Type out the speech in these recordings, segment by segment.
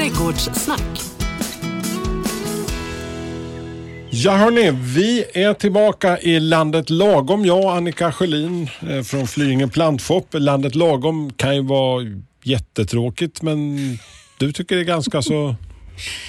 Trädgårdssnack. Ja hörni, vi är tillbaka i Landet Lagom. Jag och Annika Sjölin eh, från Flyinge Plantshop. Landet Lagom kan ju vara jättetråkigt men du tycker det är ganska så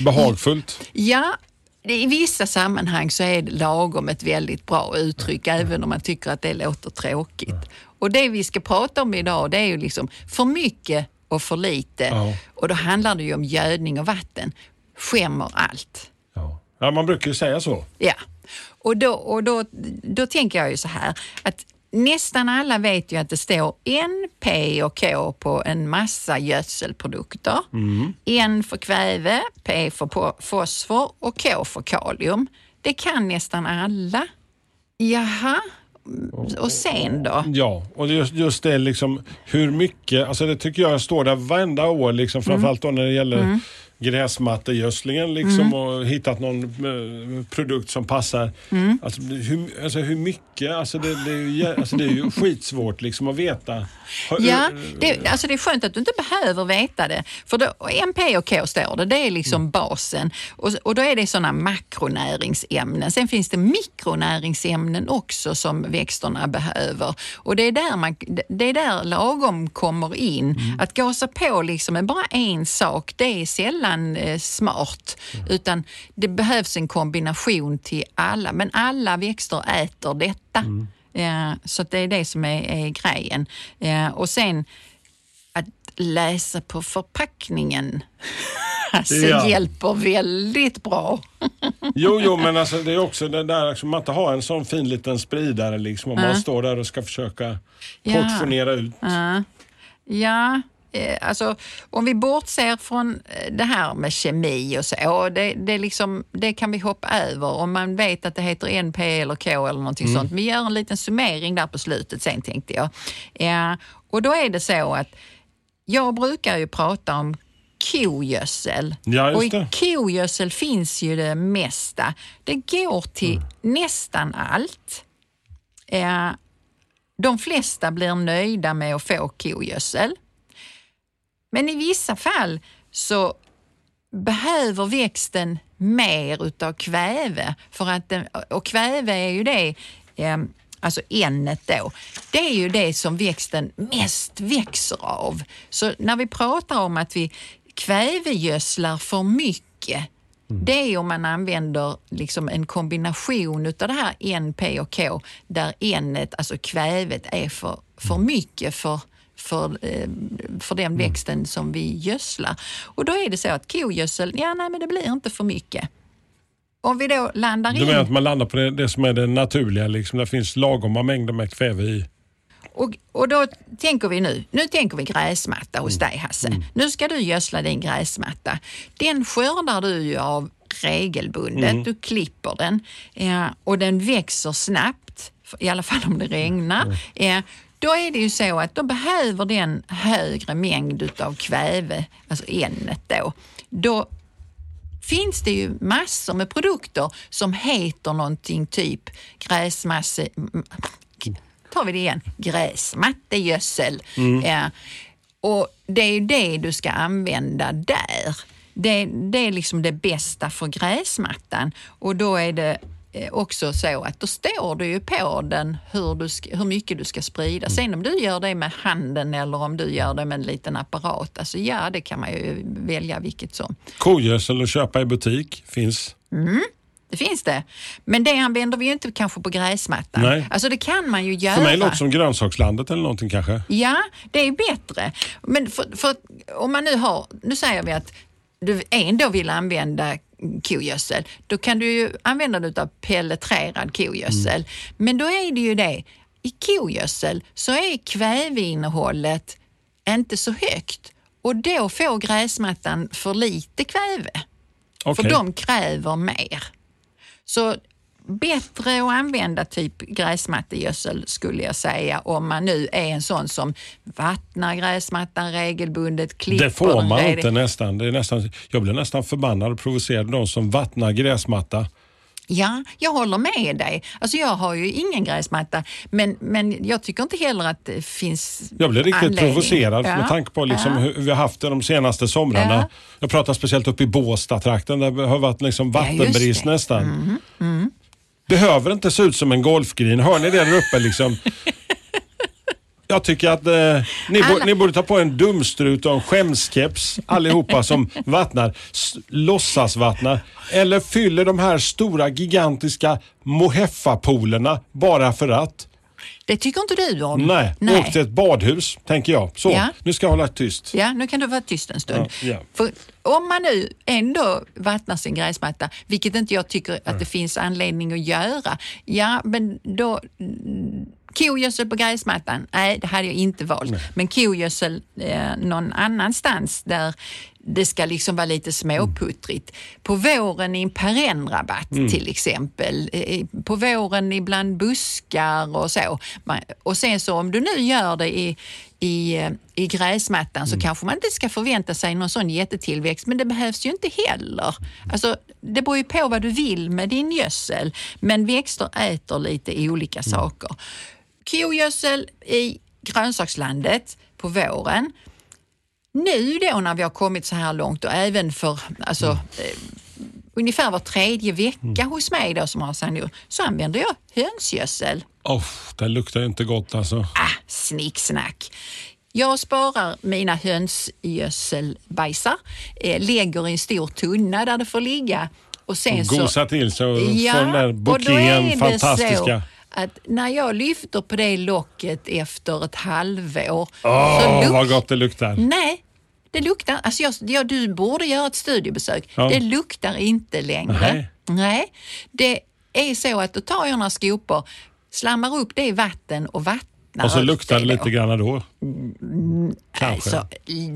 behagfullt. Ja, i vissa sammanhang så är lagom ett väldigt bra uttryck även om man tycker att det låter tråkigt. Och det vi ska prata om idag det är ju liksom för mycket och för lite. Ja. Och då handlar det ju om gödning och vatten. Skämmer allt. Ja. ja, man brukar ju säga så. Ja, och då, och då, då tänker jag ju så här att nästan alla vet ju att det står N, P och K på en massa gödselprodukter. N för kväve, P för fosfor och K för kalium. Det kan nästan alla. Jaha, och sen då? Ja, och just, just det liksom hur mycket, alltså det tycker jag står där varenda år, liksom, framförallt då när det gäller gräsmattegödslingen liksom, och hittat någon eh, produkt som passar. Alltså, hur, alltså hur mycket, alltså det, det, är, ju, alltså det är ju skitsvårt liksom att veta. Ja, eh, det, alltså det är skönt att du inte behöver veta det. För då, MP och K står det, det är liksom basen. Och, och då är det sådana makronäringsämnen. Sen finns det mikronäringsämnen också som växterna behöver. Och det är där, man, det är där lagom kommer in. Att gasa på liksom med bara en sak, det är sällan eh, smart. Utan det behövs en kombination till alla. Men alla växter äter detta. Ja, så att det är det som är, är grejen. Ja, och sen att läsa på förpackningen alltså, Ja. hjälper väldigt bra. Jo, jo, men alltså, det är också det där, liksom, man inte har en sån fin liten spridare liksom, om man står där och ska försöka Ja. portionera ut. Ja, ja eh, alltså om vi bortser från eh, det här med kemi och så, det, det, är liksom, det kan vi hoppa över. Om man vet att det heter NP eller K eller någonting sånt. Vi gör en liten summering där på slutet sen tänkte jag. Ja, och då är det så att jag brukar ju prata om kogödsel. Ja, och i det. kogödsel finns ju det mesta. Det går till nästan allt. Eh, de flesta blir nöjda med att få kogödsel. Men i vissa fall så behöver växten mer utav kväve. För att den, och kväve är ju det, eh, alltså n då, det är ju det som växten mest växer av. Så när vi pratar om att vi kvävegödslar för mycket, det är om man använder liksom en kombination utav det här N, P och K där N, alltså kvävet, är för, för mycket för för, eh, för den växten som vi gödslar. Och då är det så att kogödsel, ja nej men det blir inte för mycket. Om vi då landar Du in... menar att man landar på det, det som är det naturliga, liksom, det finns lagoma mängder med kväve i? Och, och då tänker vi nu, nu tänker vi gräsmatta hos dig Hasse. Nu ska du gödsla din gräsmatta. Den skördar du ju av regelbundet. Du klipper den ja, och den växer snabbt, i alla fall om det regnar. Ja, då är det ju så att då behöver den högre mängd utav kväve, alltså n då. Då finns det ju massor med produkter som heter någonting typ gräsmasse... tar vi det igen. Gräsmattegödsel. Ja. Och det är ju det du ska använda där. Det, det är liksom det bästa för gräsmattan och då är det eh, också så att då står det ju på den hur, du ska, hur mycket du ska sprida. Sen om du gör det med handen eller om du gör det med en liten apparat, alltså ja det kan man ju välja vilket som. Kogödsel att köpa i butik finns. Det finns det. Men det använder vi ju inte kanske på gräsmattan. Nej. Alltså det kan man ju göra. För mig låter som grönsakslandet eller någonting kanske. Ja, det är bättre. Men för, för om man nu har, nu säger vi att du ändå vill använda kogödsel, då kan du ju använda dig av pelletrerad kogödsel. Men då är det ju det, i kogödsel så är kväveinnehållet inte så högt och då får gräsmattan för lite kväve. För Okej. de kräver mer. Så bättre att använda typ gräsmattegödsel skulle jag säga om man nu är en sån som vattnar gräsmattan regelbundet, klipper Det får man inte nästan. Det är nästan. Jag blir nästan förbannad och provocerad av de som vattnar gräsmatta Ja, jag håller med dig. Alltså jag har ju ingen gräsmatta, men, men jag tycker inte heller att det finns Jag blir riktigt anledning. provocerad Ja. med tanke på liksom Ja. hur vi har haft det de senaste somrarna. Ja. Jag pratar speciellt uppe i Båstad-trakten där har varit liksom vattenbrist det. Mm, nästan. Behöver inte se ut som en golfgreen. Hör ni det där uppe liksom? Jag tycker att eh, ni, bo, ni borde ta på en dumstrut och en skämskeps allihopa som vattnar. S- låtsas vattna. Eller fyller de här stora gigantiska Moheffa-poolerna bara för att. Det tycker inte du om? Nej, åk till ett badhus tänker jag. Så, Ja. nu ska jag hålla tyst. Ja, nu kan du vara tyst en stund. Ja, ja. För om man nu ändå vattnar sin gräsmatta, vilket inte jag tycker att det finns anledning att göra, ja men då Kogödsel på gräsmattan, nej det hade jag inte valt. Men kogödsel eh, någon annanstans där det ska liksom vara lite småputtrigt. På våren i en perennrabatt till exempel. Eh, På våren ibland buskar och så. Och sen så om du nu gör det i, i, eh, i gräsmattan så kanske man inte ska förvänta sig någon sån jättetillväxt, men det behövs ju inte heller. Alltså, det beror ju på vad du vill med din gödsel, men växter äter lite olika saker. Kogödsel i grönsakslandet på våren. Nu då när vi har kommit så här långt och även för alltså, eh, ungefär var tredje vecka hos mig då som har sandjord, så använder jag hönsgödsel. Oh, det luktar inte gott alltså. Ah, snicksnack. Jag sparar mina hönsgödselbajsar, eh, lägger i en stor tunna där det får ligga och sen så... Gosa till sig och få den där och det fantastiska. så att när jag lyfter på det locket efter ett halvår Åh, så luk- vad gott det luktar. Nej, det luktar... Alltså jag, ja, du borde göra ett studiebesök. Ja. Det luktar inte längre. Nej. Nej. Det är så att då tar jag några skopor, slammar upp det i vatten och vattnar Och så luktar det då. lite grann då. Kanske. Alltså,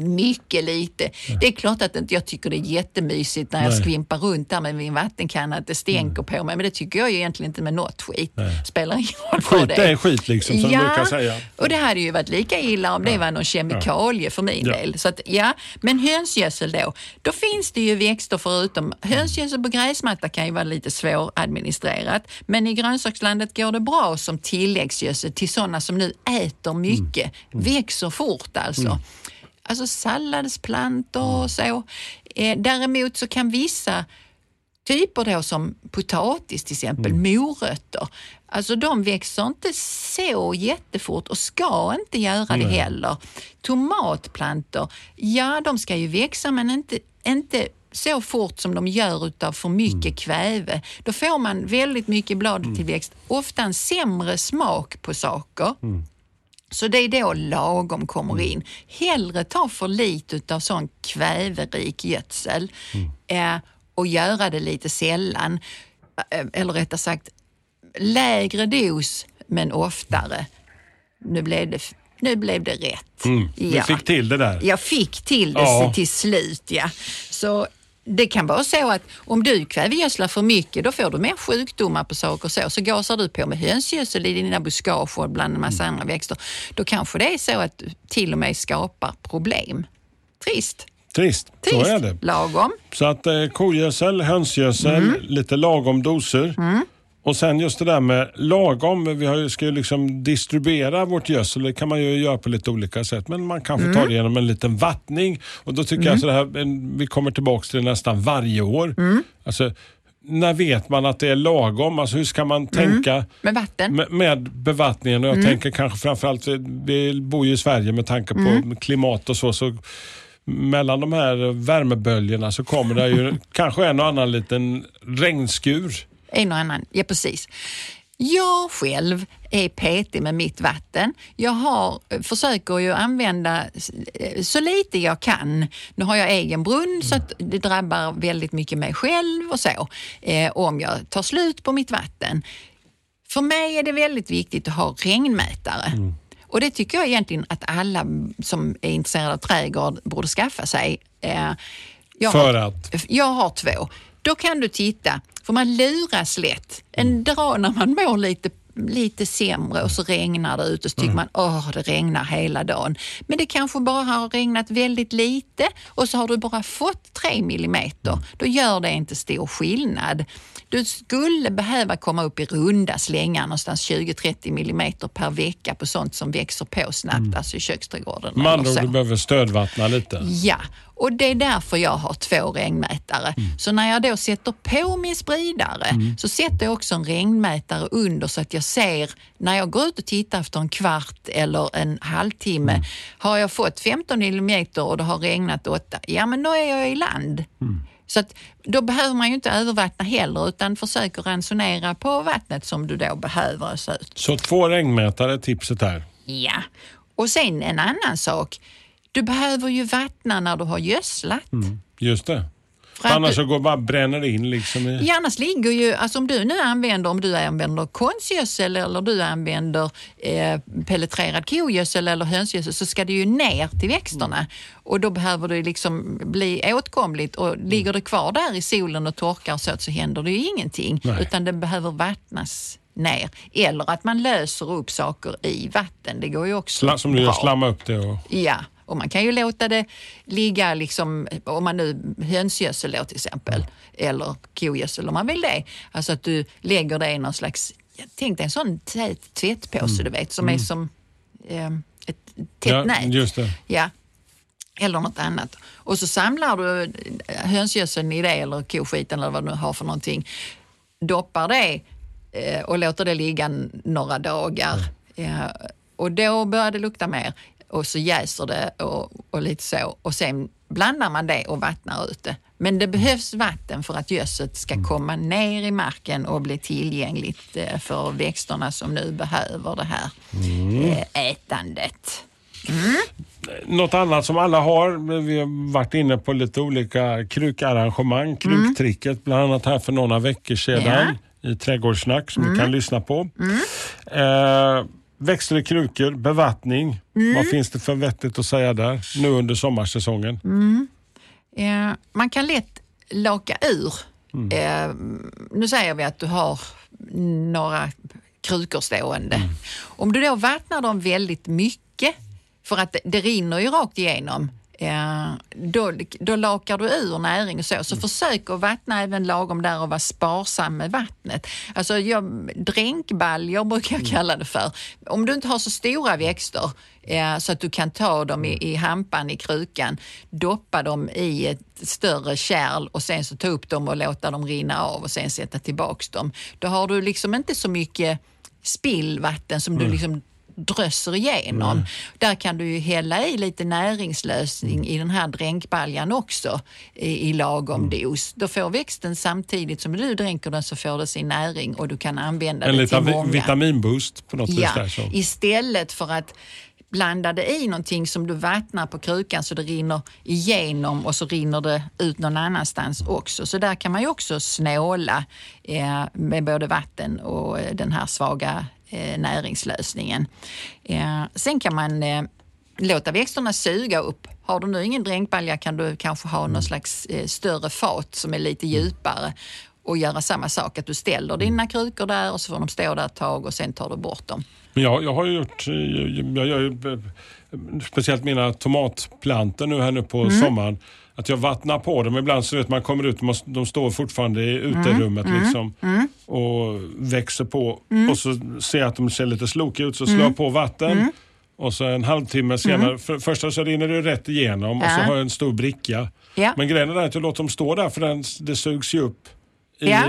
mycket lite. Det är klart att inte jag tycker det är jättemysigt när jag Nej. skvimpar runt där med min vattenkanna, att det stänker på mig. Men det tycker jag ju egentligen inte med något skit. Spelar ingen roll Skit det är skit liksom, som de brukar säga. och det hade ju varit lika illa om det var någon kemikalie för min Ja. del. Så att, ja, men hönsgödsel då, då finns det ju växter förutom hönsgödsel på gräsmatta kan ju vara lite svåradministrerat. Men i grönsakslandet går det bra som tilläggsgödsel till sådana som nu äter mycket, växer fort alltså. Alltså salladsplantor och så. Eh, däremot så kan vissa typer då som potatis till exempel, morötter. Alltså de växer inte så jättefort och ska inte göra det heller. Tomatplantor, ja de ska ju växa men inte, inte så fort som de gör utav för mycket kväve. Då får man väldigt mycket bladtillväxt, ofta en sämre smak på saker. Så det är då lagom kommer in. Hellre ta för lite utav sån kväverik gödsel eh, och göra det lite sällan. Eh, Eller rättare sagt, lägre dos men oftare. Nu blev det, nu blev det rätt. Mm, Du fick till det där. Jag fick till det Ja. till slut, ja. Så det kan vara så att om du kvävegödslar för mycket, då får du mer sjukdomar på saker så. Så gasar du på med hönsgödsel i dina buskage och bland en massa andra växter. Då kanske det är så att du till och med skapar problem. Trist. Trist, så Trist. är det. Lagom. Så att eh, kogödsel, hönsgödsel, Mm. lite lagom doser. Och sen just det där med lagom, vi ska ju liksom distribuera vårt gödsel, det kan man ju göra på lite olika sätt. Men man kan få Mm. ta det genom en liten vattning. Och då tycker jag så här, vi kommer tillbaka till det nästan varje år. Mm. Alltså, när vet man att det är lagom? Alltså, hur ska man tänka Med vatten. med, med bevattningen? Och jag Mm. tänker kanske framförallt, vi, vi bor ju i Sverige med tanke på Mm. klimat och så. så mellan de här värmeböljorna så kommer det ju kanske en och annan liten regnskur. En och annan, ja precis. Jag själv är petig med mitt vatten. Jag har, försöker ju använda eh, så lite jag kan. Nu har jag egen brunn så att det drabbar väldigt mycket mig själv och så. Eh, om jag tar slut på mitt vatten. För mig är det väldigt viktigt att ha regnmätare. Och det tycker jag egentligen att alla som är intresserade av trädgård borde skaffa sig. Eh, jag För har, att? Jag har två. Då kan du titta, för man luras lätt. En dag när man mår lite lite sämre och så regnar det ute och så tycker man åh det regnar hela dagen. Men det kanske bara har regnat väldigt lite och så har du bara fått tre millimeter. Då gör det inte stor skillnad. Du skulle behöva komma upp i runda slängar någonstans 20-30 millimeter per vecka på sånt som växer på snabbt, alltså i köksträdgården. Med eller så. du behöver stödvattna lite. Ja, och det är därför jag har två regnmätare. Så när jag då sätter på min spridare så sätter jag också en regnmätare under så att jag ser när jag går ut och tittar efter en kvart eller en halvtimme. Har jag fått 15 millimeter och det har regnat 8, ja men då är jag i land. Så att då behöver man ju inte övervattna heller utan försöker ransonera på vattnet som du då behöver. Så ut. Så två regnmätare är tipset här. Ja, och sen en annan sak. Du behöver ju vattna när du har gödslat. Just det. För Annars du- så går bara bränner det in liksom i... Annars ligger ju, alltså om du nu använder, om du använder konstgödsel eller du använder eh, pelletrerad kogödsel eller hönsgödsel så ska det ju ner till växterna och då behöver det liksom bli åtkomligt och ligger det kvar där i solen och torkar så, så händer det ju ingenting Nej. utan det behöver vattnas ner. Eller att man löser upp saker i vatten, det går ju också Sla, som du gör, slamma upp det och... Ja, och man kan ju låta det ligga, liksom, om man nu hönsgödsel då till exempel, eller kogödsel om man vill det. Alltså att du lägger det i någon slags, jag tänkte en sån tät tvättpåse du vet, som är som eh, ett tätt Ja, nät. just det. Ja. Eller något annat. Och så samlar du hönsgödseln i det eller koskiten eller vad du nu har för någonting. Doppar det eh, och låter det ligga några dagar. Ja, och då börjar det lukta mer och så jäser det och, och lite så. Och sen blandar man det och vattnar ut det. Men det behövs vatten för att gödseln ska komma ner i marken och bli tillgängligt eh, för växterna som nu behöver det här eh, ätandet. Något annat som alla har, vi har varit inne på lite olika krukarrangemang. Kruktricket bland annat här för några veckor sedan i Trädgårdssnack som du kan lyssna på. Eh, växter i krukor, bevattning. Vad finns det för vettigt att säga där nu under sommarsäsongen? Eh, man kan lätt laka ur. Eh, nu säger vi att du har några krukor stående. Om du då vattnar dem väldigt mycket, för att det, det rinner ju rakt igenom, eh, då, då lakar du ur näring och så. Så försök att vattna även lagom där och vara sparsam med vattnet. Alltså jag, dränkbaljor brukar jag kalla det för. Om du inte har så stora växter eh, så att du kan ta dem i, i hampan i krukan, doppa dem i ett större kärl och sen så ta upp dem och låta dem rinna av och sen sätta tillbaks dem. Då har du liksom inte så mycket spillvatten som du liksom drösser igenom. Där kan du ju hälla i lite näringslösning i den här dränkbaljan också i, i lagom dos. Då får växten samtidigt som du dränker den så får det sin näring och du kan använda En det till liten vi- många. vitaminboost på något vis. Ja, Där, så. istället för att blanda det i någonting som du vattnar på krukan så det rinner igenom och så rinner det ut någon annanstans också. Så där kan man ju också snåla eh, med både vatten och eh, den här svaga eh, näringslösningen. Eh, sen kan man eh, låta växterna suga upp. Har du nu ingen dränkbalja kan du kanske ha någon slags eh, större fat som är lite djupare och göra samma sak, att du ställer dina krukor där och så får de stå där ett tag och sen tar du bort dem. Men jag, jag har ju gjort, eh, jag gör ju eh, speciellt mina tomatplantor nu här nu på Mm. sommaren. Att jag vattnar på dem. Ibland så vet man kommer ut, de- de står fortfarande i uterummet Mm. liksom och växer på. Och så ser jag att de ser lite slokiga ut så Mm. slår jag på vatten. Och så en halvtimme senare, för, första så rinner det rätt igenom och så Ja. har jag en stor bricka. Ja. Men grejen är att jag låter dem stå där för den, det sugs ju upp i, Ja.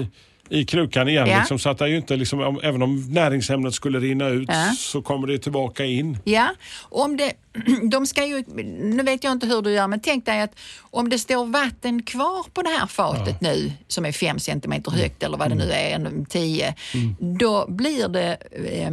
i krukan igen. Ja. Liksom, så att det är ju inte, liksom, om, även om näringsämnet skulle rinna ut Ja. så kommer det tillbaka in. Ja, om det, de ska ju, nu vet jag inte hur du gör, men tänk dig att om det står vatten kvar på det här fatet nu som är fem centimeter högt eller vad det nu är, en tio, då blir det eh,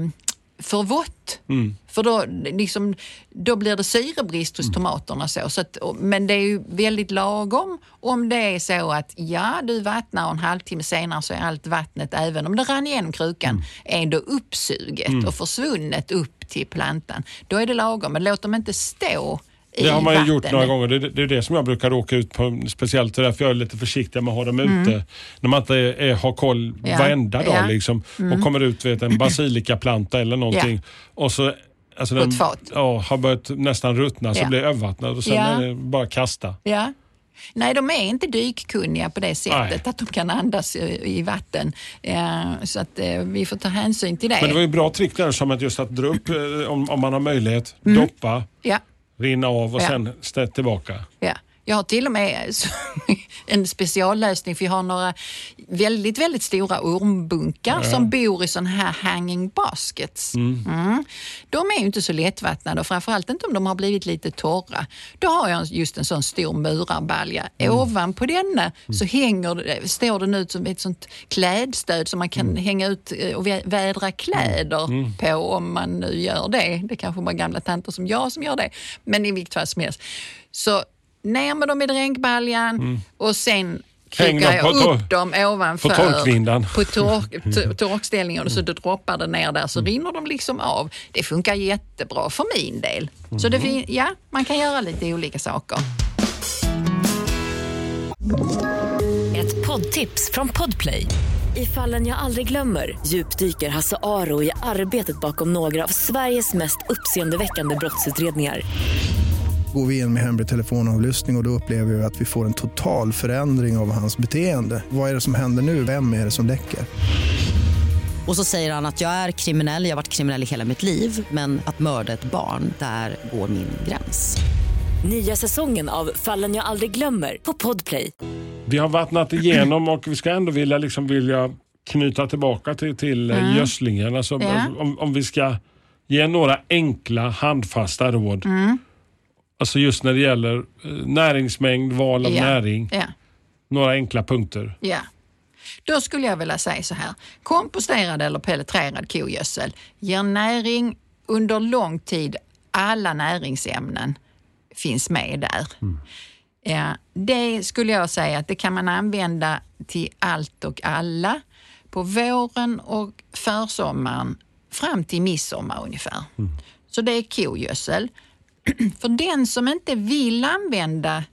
för vått. För då, liksom, då blir det syrebrist hos tomaterna. Så, så att, men det är ju väldigt lagom om det är så att ja, du vattnar och en halvtimme senare så är allt vattnet, även om det rann igenom krukan, ändå uppsuget och försvunnet upp till plantan. Då är det lagom, men låt dem inte stå Det har man ju gjort några gånger. Det, det är det som jag brukar råka ut på. Speciellt därför jag är lite försiktig med att ha dem ute. När man inte är, är, har koll Mm. Ja. varenda dag Ja. liksom, och kommer ut vet, en basilikaplanta eller någonting. Och så, alltså den. Ja, har börjat nästan ruttna så Ja. blir övervattnad och sen Ja. är det bara kasta. Ja. Nej, de är inte dykkunniga på det sättet Nej. att de kan andas i, vatten. Så att eh, vi får ta hänsyn till det. Men det var ju bra trick där som att just att dra upp eh, om, om man har möjlighet, Mm. doppa, ja, rinna av och Ja. sen tillbaka. ja. Jag har till och med en speciallösning för jag har några väldigt, väldigt stora ormbunkar som bor i sådana här hanging baskets. Mm. De är ju inte så lättvattnade och framförallt inte om de har blivit lite torra. Då har jag just en sån stor murarbalja. Ovanpå denna så hänger, står den ut som ett sånt klädstöd som man kan hänga ut eh, och vä- vädra kläder på om man nu gör det. Det kanske bara gamla tanter som jag som gör det. Men i vilket fall som helst. Så ner med dem i dränkbaljan och sen dem jag upp dem ovanför på torkvindan. på tork, torkställningen och så då droppar det ner där så rinner de liksom av. Det funkar jättebra för min del. Så det fin- ja, man kan göra lite olika saker. Ett poddtips från Podplay. I fallen jag aldrig glömmer djupdyker Hasse Aro i arbetet bakom några av Sveriges mest uppseendeväckande brottsutredningar. Går vi in med hemlig telefonavlyssning och, och då upplever vi att vi får en total förändring av hans beteende. Vad är det som händer nu? Vem är det som läcker? Och så säger han att jag är kriminell, jag har varit kriminell i hela mitt liv men att mörda ett barn, där går min gräns. Nya säsongen av Fallen jag aldrig glömmer på Podplay. Vi har vattnat igenom och vi ska ändå vilja, liksom vilja knyta tillbaka till, till mm. gödslingen. Alltså, Ja. alltså, om, om vi ska ge några enkla handfasta råd. Mm. Alltså just när det gäller eh, näringsmängd, val av Ja. näring. Ja. Några enkla punkter. Ja. Då skulle jag vilja säga så här. Komposterad eller pelletrerad kogödsel ger näring under lång tid. Alla näringsämnen finns med där. Ja, det skulle jag säga att det kan man använda till allt och alla på våren och försommaren fram till midsommar ungefär. Så det är kogödsel. För den som inte vill använda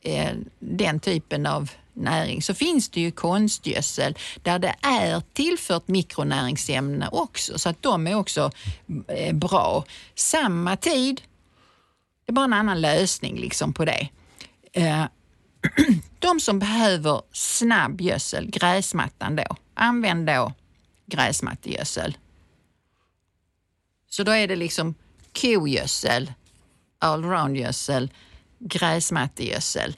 eh, den typen av näring så finns det ju konstgödsel där det är tillfört mikronäringsämnen också så att de är också eh, bra. Samma tid, det är bara en annan lösning liksom på det. Eh, de som behöver snabb gödsel, gräsmattan då, använd då gräsmattegödsel. Så då är det liksom kogödsel, allroundgödsel, gräsmattegödsel.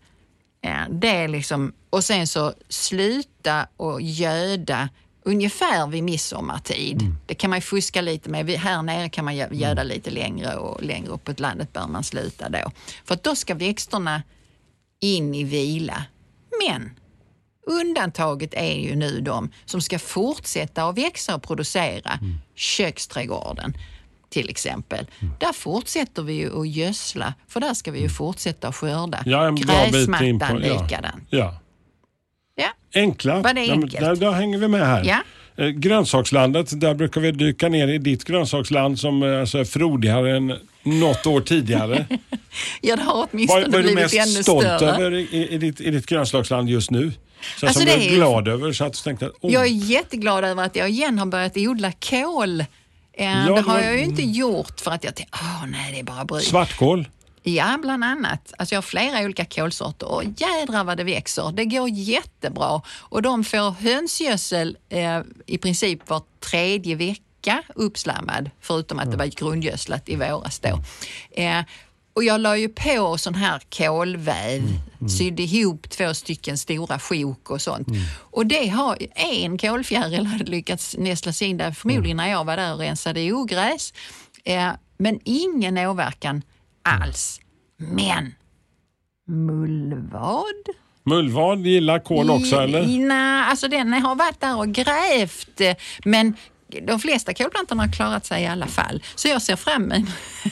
Det är liksom, och sen så sluta och göda ungefär vid midsommartid. Det kan man ju fuska lite med. Här nere kan man gö- göda lite längre och längre uppåt landet bör man sluta då. För att då ska växterna in i vila. Men undantaget är ju nu de som ska fortsätta att växa och producera. Köksträdgården till exempel. Där fortsätter vi ju att gödsla för där ska vi ju fortsätta att skörda. Ja, en bra bit in på. Gräsmattan Ja. likadant. Ja. Ja. Enkla. Var det enkelt? Där, där hänger vi med här. Ja. Eh, Grönsakslandet, där brukar vi dyka ner i ditt grönsaksland som eh, alltså, är frodigare än något år tidigare. Ja, det har åtminstone vad är du blivit ännu mest stolt större. över i, i, i, ditt, i ditt grönsaksland just nu? Så Alltså, som det du är är- glad över så att du tänkte oh, Jag är jätteglad över att jag igen har börjat odla kål. Eh, det det har jag ju inte gjort för att jag tänkte, åh nej det är bara bryt. svartkål. Ja, bland annat. Alltså jag har flera olika kålsorter och jädrar vad det växer. Det går jättebra och de får hönsgödsel eh, i princip var tredje vecka uppslammad, förutom att det var grundgödslat i våras då. Eh, och jag la ju på sån här kolväv, sydde ihop två stycken stora sjok och sånt. Och det har, en kolfjäril hade lyckats nästla sig in där, förmodligen när jag var där och rensade ogräs. Eh, men ingen åverkan alls. Men mullvad? Mullvad gillar kål också eller? Nej, alltså den har varit där och grävt. Men de flesta kolplantorna har klarat sig i alla fall. Så jag ser fram emot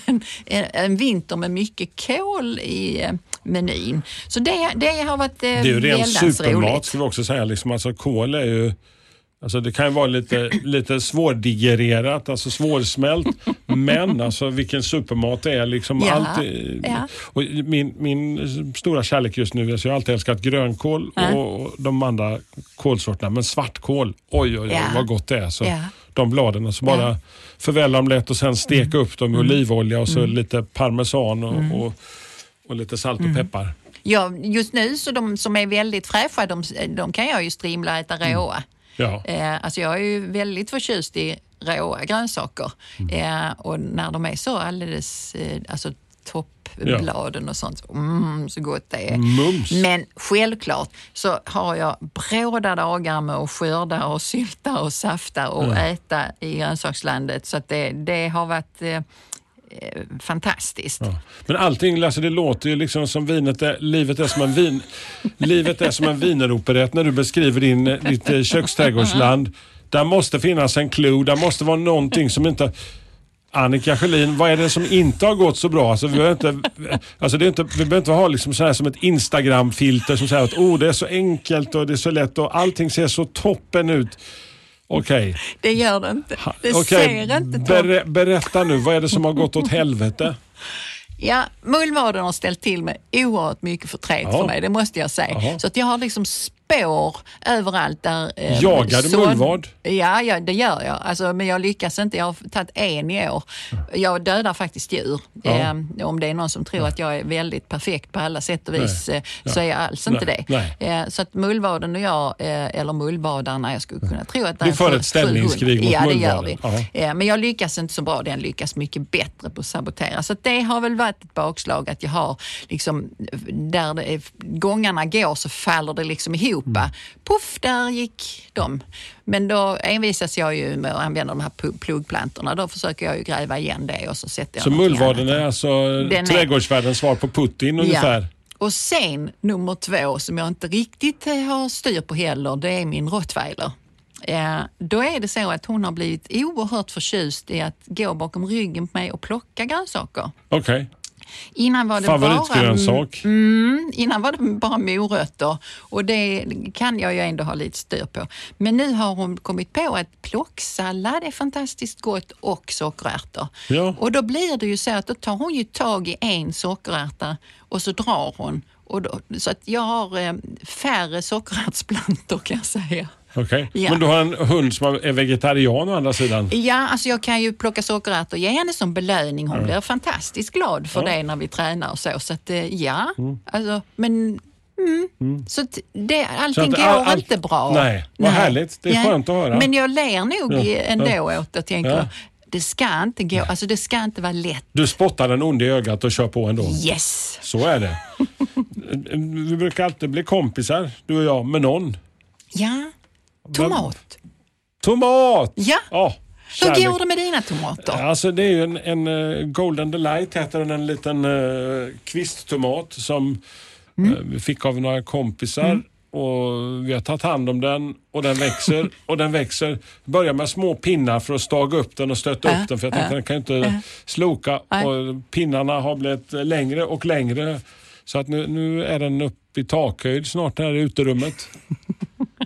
en, en, en vinter med mycket kål i eh, menyn. Så det, det har varit eh, Det är ju ren supermat roligt. ska vi också säga. Liksom, alltså, kål är ju Alltså det kan ju vara lite, lite svårdigererat, alltså svårsmält. men alltså vilken supermat det är. Liksom Ja, allt, ja. och min, min stora kärlek just nu, alltså jag har alltid älskat grönkål Ja. och de andra kålsorterna. Men svartkål, oj oj oj vad gott det är. Så. De bladen, så bara förvälla dem lätt och sen steka upp dem i Mm. olivolja och så lite parmesan och, och, och lite salt Mm. och peppar. Ja, just nu så de som är väldigt fräscha, de, de kan jag ju strimla och äta råa. Ja. Eh, alltså jag är ju väldigt förtjust i råa grönsaker. Eh, och när de är så alldeles, eh, alltså toppbladen och sånt, mm, så gott det är. Mums. Men självklart så har jag bråda dagar med att skörda och sylta och safta och äta i grönsakslandet. Så att det, det har varit eh, eh, fantastiskt. Ja. Men allting, alltså det låter ju liksom som vinet är, livet är som en vin, livet är som en wieneroperett när du beskriver din, eh, ditt köksträdgårdsland. Där måste finnas en clue, där måste vara någonting som inte Annika Sjölin, vad är det som inte har gått så bra? Alltså, vi, behöver inte, alltså det är inte, vi behöver inte ha liksom så här som ett Instagram-filter som säger att oh, det är så enkelt och det är så lätt och allting ser så toppen ut. Okej, Det gör det inte. Det okej. ser inte toppen Ber, berätta nu, vad är det som har gått åt helvete? Ja, mullvaden har ställt till med oerhört mycket förtret Ja. för mig, det måste jag säga. Jaha. Så att jag har liksom spår överallt där... Eh, Jagar du mullvad? Ja, ja, det gör jag. Alltså, men jag lyckas inte. Jag har tagit en i år. Jag dödar faktiskt djur. Ja. Eh, om det är någon som tror att jag är väldigt perfekt på alla sätt och vis eh, Ja. så är jag alls inte Nej. det. Nej. Eh, så att mullvaden och jag, eh, eller mullvadarna, jag skulle kunna tro att det Du är för sju- ett ställningskrig 700. mot Ja, det gör mullvaden. vi. Ja. Eh, Men jag lyckas inte så bra. Den lyckas mycket bättre på att sabotera. Så att det har väl varit ett bakslag att jag har liksom, där det gångarna går så faller det liksom ihop. Mm. Puff, där gick de. Men då envisas jag ju med att använda de här pluggplantorna. Då försöker jag ju gräva igen det och så sätter jag Så mullvaden är alltså Den är- trädgårdsvärldens svar på Putin ungefär? Och sen nummer två som jag inte riktigt eh, har styr på heller, det är min rottweiler. Eh, då är det så att hon har blivit oerhört förtjust i att gå bakom ryggen på mig och plocka grönsaker. Okej. Innan var det Favoritgrönsak? bara, mm, innan var det bara morötter och det kan jag ju ändå ha lite styr på. Men nu har hon kommit på att plocksallad är fantastiskt gott och sockerärtor. Ja. Och då blir det ju så att då tar hon ju tag i en sockerärta och så drar hon. Och då, så att jag har eh, färre sockerärtsplantor kan jag säga. Okej. Ja. Men du har en hund som är vegetarian å andra sidan? Ja, alltså jag kan ju plocka sockerärtor och ge henne som belöning. Hon blir fantastiskt glad för det när vi tränar och så. Så att eh, ja, alltså, men mm. Så att det, allting att går all- allt- inte bra. Nej, vad härligt. Det är skönt att höra. Men jag ler nog Ja, ändå ja. åt det och tänker, Ja. det ska inte gå, alltså det ska inte vara lätt. Du spottar den onde i ögat och kör på ändå? Yes! Så är det. Vi brukar alltid bli kompisar, du och jag, med någon. Ja, tomat. Tomat! Ja. Ja, Hur går det med dina tomater? Alltså det är ju en, en eh, Golden Delight heter den, en liten uh, kvisttomat som Mm. eh, vi fick av några kompisar. Och Vi har tagit hand om den och den växer och den växer. Börjar med små pinnar för att staga upp den och stötta Ja, upp den för jag tänkte ja, den kan ju inte sloka. Nej. Och pinnarna har blivit längre och längre. Så att nu, nu är den uppe i takhöjd snart här i uterummet.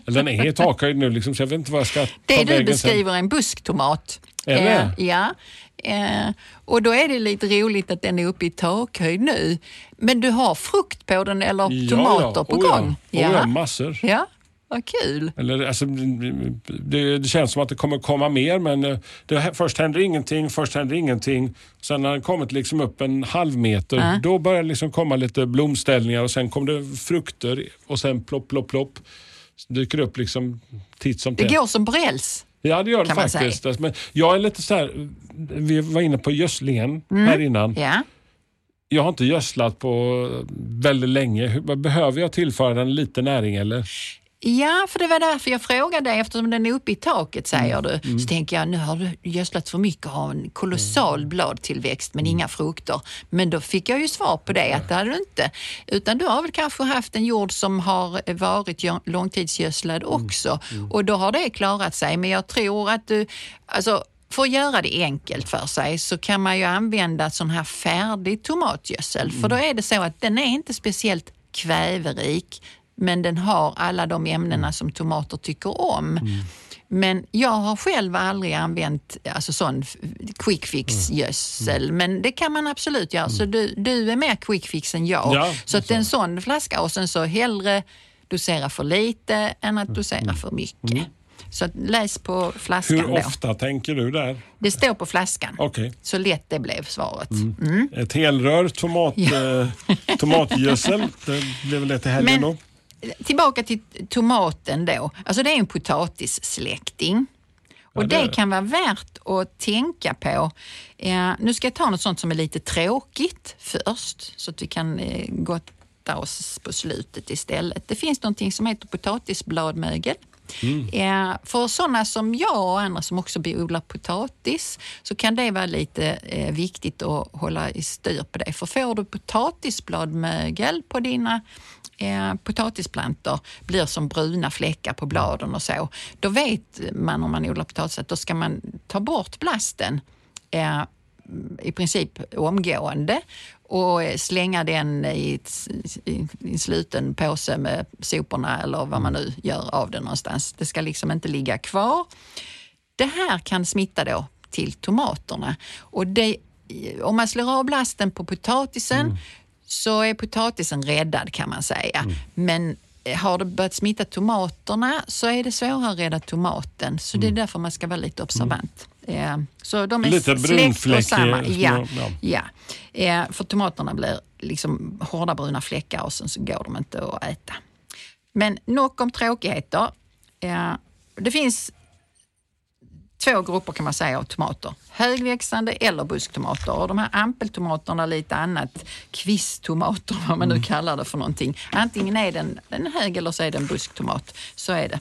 Eller den är i takhöjd nu liksom, så jag vet inte vad jag ska Det du sen. beskriver är en busktomat. Det? Eh, ja. Eh, och då är det lite roligt att den är uppe i takhöjd nu. Men du har frukt på den eller Ja, tomater ja. på Oh, ja. gång? Oh, ja, massor. ja, vad kul. Eller, alltså, det, det känns som att det kommer komma mer men eh, det, först händer ingenting, först händer ingenting. Sen när den kommit liksom upp en halv meter, Ja. då börjar det liksom komma lite blomställningar och sen kommer det frukter och sen plopp, plopp, plopp. Dyker det upp liksom titt som Det tätt. går som på räls. Ja, det gör det faktiskt. Men jag är lite så här, vi var inne på gödslingen här innan. Mm. Ja. Jag har inte gödslat på väldigt länge. Behöver jag tillföra den lite näring eller? Ja, för det var därför jag frågade dig eftersom den är uppe i taket säger Mm. du. Så tänker jag, nu har du gödslat för mycket och har en kolossal Mm. bladtillväxt men inga frukter. Men då fick jag ju svar på det att det hade du inte. Utan du har väl kanske haft en jord som har varit gö- långtidsgödslad Mm. också och då har det klarat sig. Men jag tror att du, alltså för att göra det enkelt för sig så kan man ju använda sån här färdig tomatgödsel. För då är det så att den är inte speciellt kväverik men den har alla de ämnena som tomater tycker om. Men jag har själv aldrig använt alltså sån quick fix Mm. Men det kan man absolut göra. Så du, du är mer quick fix än jag. Ja, så att så. en sån flaska och sen så hellre dosera för lite än Mm. att dosera för mycket. Så läs på flaskan Hur då. ofta tänker du där? Det står på flaskan. Okej. Så lätt det blev svaret. Ett helrör tomat, eh, tomatgödsel. Det blir väl det till helgen Men- då? Tillbaka till tomaten då. Alltså det är en potatissläkting. Och Ja, det det det. kan vara värt att tänka på. Eh, nu ska jag ta något sånt som är lite tråkigt först så att vi kan eh, gotta oss på slutet istället. Det finns någonting som heter potatisbladmögel. Mm. Eh, för sådana som jag och andra som också odlar potatis så kan det vara lite eh, viktigt att hålla i styr på det. För får du potatisbladmögel på dina eh, potatisplantor blir som bruna fläckar på bladen och så. Då vet man om man odlar potatis att då ska man ta bort blasten eh, i princip omgående och slänga den i, en sluten påse med soporna eller vad man nu gör av den någonstans. Det ska liksom inte ligga kvar. Det här kan smitta då till tomaterna. Och det, om man slår av blasten på potatisen så är potatisen räddad kan man säga. Men eh, har det börjat smitta tomaterna så är det svårare att rädda tomaten. Så det är därför man ska vara lite observant. Eh, Så de är Lite släkt och samma. små- Ja, ja. ja. Eh, För tomaterna blir liksom hårda bruna fläckar och sen så går de inte att äta. Men nog om tråkigheter. Eh, Det finns två grupper kan man säga av tomater. Högväxande eller busktomater. Och de här ampeltomaterna är lite annat. Kvisttomater, vad man nu kallar det för någonting. Antingen är den en hög eller så är det en busktomat. Så är det.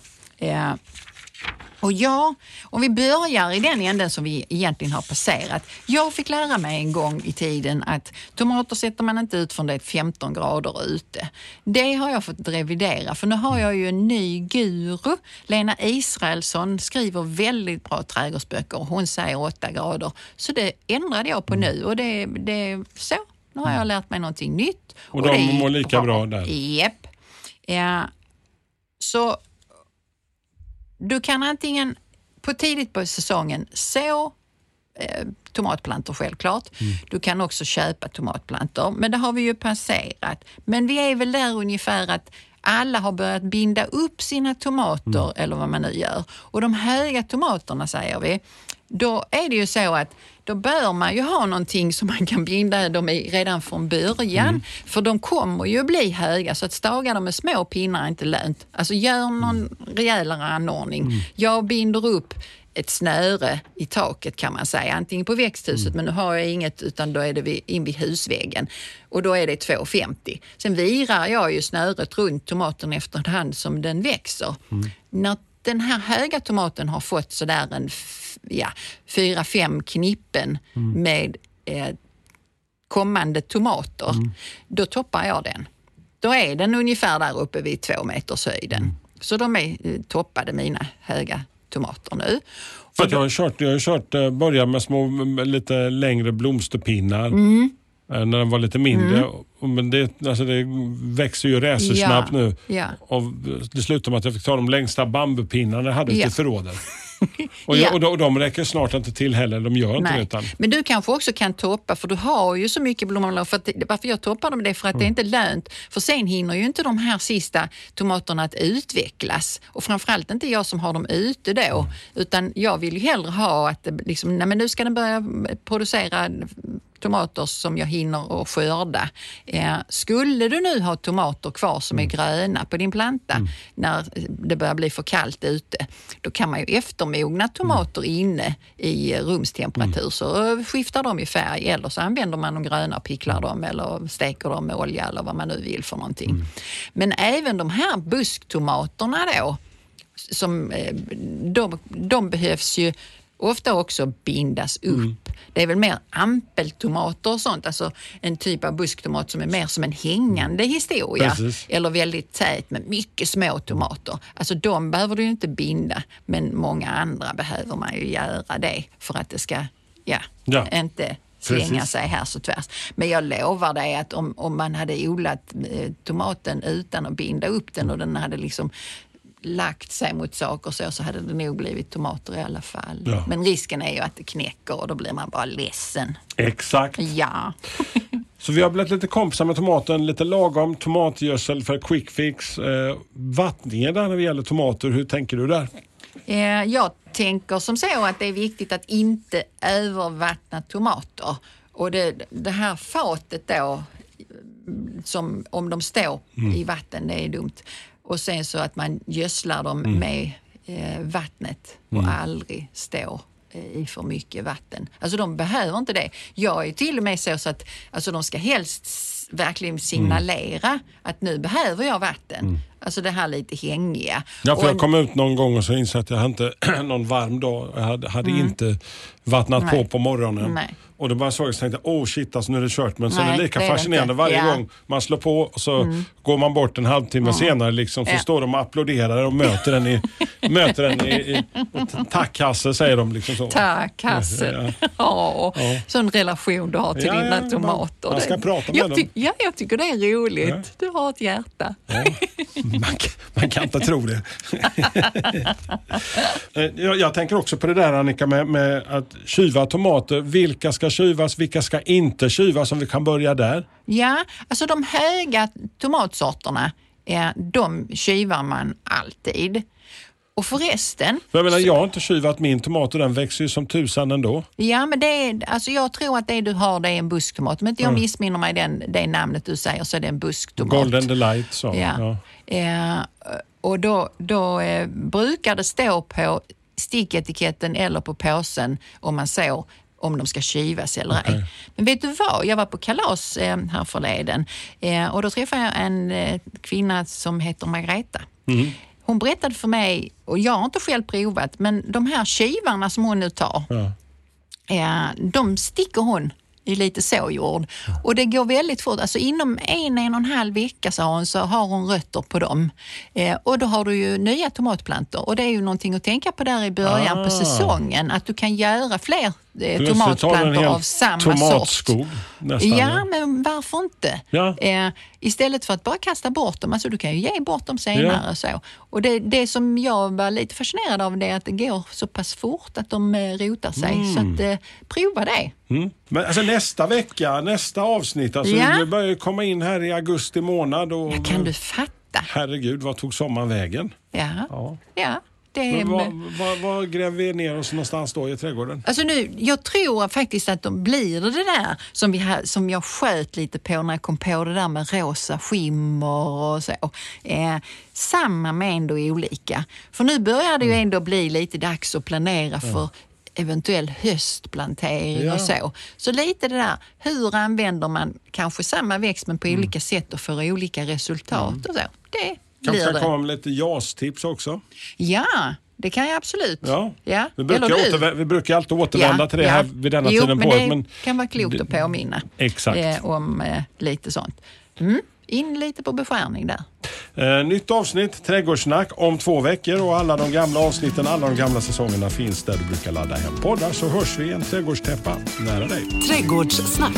Och ja, om vi börjar i den änden som vi egentligen har passerat. Jag fick lära mig en gång i tiden att tomater sätter man inte ut från det är 15 grader ute. Det har jag fått revidera för nu har jag ju en ny guru. Lena Israelsson skriver väldigt bra trädgårdsböcker och hon säger 8 grader. Så det ändrade jag på nu och det, det är så. Nu har jag lärt mig någonting nytt. Och de det gick mår lika bra där? Japp. Ja, så du kan antingen på tidigt på säsongen så eh, tomatplantor självklart. Du kan också köpa tomatplantor, men det har vi ju passerat. Men vi är väl där ungefär att alla har börjat binda upp sina tomater eller vad man nu gör. Och de höga tomaterna säger vi, då är det ju så att då bör man ju ha någonting som man kan binda dem i redan från början. För de kommer ju bli höga så att staga dem med små pinnar är inte lönt. Alltså gör någon rejälare anordning. Jag binder upp ett snöre i taket kan man säga, antingen på växthuset men nu har jag inget utan då är det in vid husväggen och då är det 2,50. Sen virar jag ju snöret runt tomaten efterhand som den växer. När den här höga tomaten har fått sådär en ja, fyra, fem knippen med eh, kommande tomater, då toppar jag den. Då är den ungefär där uppe vid två meters höjden. Så de är eh, toppade, mina höga tomater nu. För jag har kört, jag har kört eh, börjat med små, lite längre blomsterpinnar. Mm. Eh, När den var lite mindre. Och- Men det, alltså det växer ju racersnabbt Ja, nu. ja. Och det slutade med att jag fick ta de längsta bambupinnarna jag hade Ja. till förrådet. Och, Ja. jag, och, de, och de räcker snart inte till heller. De gör inte. Nej. Utan, Men du kanske också kan toppa, för du har ju så mycket blommor. För att, varför jag toppar dem det är för att det är inte lönt. För sen hinner ju inte de här sista tomaterna att utvecklas. Och framförallt inte jag som har dem ute då. Utan jag vill ju hellre ha att liksom, nej men nu ska den börja producera tomater som jag hinner att skörda. Eh, skulle du nu ha tomater kvar som är gröna på din planta när det börjar bli för kallt ute, då kan man ju eftermogna tomater inne i rumstemperatur. Så skiftar de i färg eller så använder man de gröna och picklar dem eller steker dem med olja eller vad man nu vill för någonting. Men även de här busktomaterna då, som, eh, de, de behövs ju ofta också bindas upp. Det är väl mer ampeltomater och sånt, alltså en typ av busktomat som är mer som en hängande historia. Precis. Eller väldigt tät med mycket små tomater. Alltså de behöver du ju inte binda, men många andra behöver man ju göra det för att det ska, ja, Ja. inte slänga Precis. sig här och tvärs. Men jag lovar dig att om, om man hade odlat eh, tomaten utan att binda upp den och den hade liksom lagt sig mot saker så, så hade det nog blivit tomater i alla fall. Ja. Men risken är ju att det knäcker och då blir man bara ledsen. Exakt. Ja. Så vi har blivit lite kompisar med tomaten, lite lagom tomatgödsel för quick fix. Eh, vattningen där när det gäller tomater, hur tänker du där? Eh, Jag tänker som så att det är viktigt att inte övervattna tomater. Och det, det här fatet då, som om de står i vatten, det är dumt. Och sen så att man gödslar dem med eh, vattnet och aldrig står eh, i för mycket vatten. Alltså de behöver inte det. Jag är till och med så, så att alltså, de ska helst verkligen signalera att nu behöver jag vatten. Alltså det här lite hängiga. Ja, för jag kom ut någon gång och så insåg att jag hade inte någon varm dag. Jag hade, hade inte vattnat på Nej. på morgonen. Nej. Och då bara såg jag och tänkte, åh shit alltså nu är det kört. Men så är Nej, det lika det är det fascinerande inte. varje Ja. Mm. gång man slår på och så går man bort en halvtimme senare liksom, så Ja. står de och applåderar och möter den i, möter den i, i tack Hasse säger de liksom så. Tack Hasse. Ja. Ja. Sån relation du har till Ja, dina ja, tomater. man ska Det- prata med jag dem. Ja, jag tycker det är roligt. Ja. Du har ett hjärta. Ja, man, kan- man kan inte tro det. Eh, jag, jag tänker också på det där Annika med, med att kyva tomater. Vilka ska kyvas, vilka ska inte kyvas om vi kan börja där? Ja, alltså de höga tomatsorterna, eh, de kyvar man alltid. Och förresten, För jag menar, jag har inte kyvat min tomat och den växer ju som tusan ändå. ja men det är, alltså jag tror att det du har det är en busktomat. Om inte jag missminner mig den, det namnet du säger så är det en busktomat. Golden Delight så. Ja. Eh, och då, då eh, brukar det stå på sticketiketten eller på påsen om man så om de ska kyvas eller ej. Men vet du vad? Jag var på kalas eh, här förleden eh, och då träffade jag en eh, kvinna som heter Margareta. Hon berättade för mig, och jag har inte själv provat, men de här kivarna som hon nu tar, Ja. Eh, de sticker hon i lite såjord. Och det går väldigt fort. Alltså inom en, en och en halv vecka sa hon, så har hon rötter på dem. Eh, och då har du ju nya tomatplantor. Och det är ju någonting att tänka på där i början Ah. på säsongen. Att du kan göra fler eh, tomatplantor av samma sort. tomatskog nästan. Ja, men varför inte? Ja. Eh, istället för att bara kasta bort dem. Alltså, du kan ju ge bort dem senare. Så. Och det, det som jag var lite fascinerad av det är att det går så pass fort att de eh, rotar sig. Så att, eh, prova det. Mm. Men alltså nästa vecka, nästa avsnitt, alltså Ja. vi börjar komma in här i augusti månad och Kan du fatta? herregud, vad tog sommaren vägen? Ja, Ja. ja Men vad, vad, vad gräver vi ner oss någonstans då i trädgården? Alltså nu, jag tror faktiskt att de blir det där som, vi som jag sköt lite på när jag kom på det där med rosa skimmer och så. Eh, samma men ändå olika. För nu börjar det ju ändå bli lite dags att planera för eventuell höstplantering Ja. och så. Så lite det där, hur använder man kanske samma växt men på olika sätt och får olika resultat och så. Det Kanske kan det. komma med lite JAS-tips också. Ja, det kan jag absolut. Ja. Ja. Vi, brukar återvä- vi brukar alltid återvända till det här vid denna jo, tiden men på det året. Men kan vara klokt att påminna Exakt. eh, om eh, lite sånt. Mm. In lite på beskärning där. Eh, nytt avsnitt, Trädgårdssnack, om två veckor och alla de gamla avsnitten, alla de gamla säsongerna finns där du brukar ladda hem poddar så hörs vi i en trädgårdstäppa nära dig. Trädgårdssnack.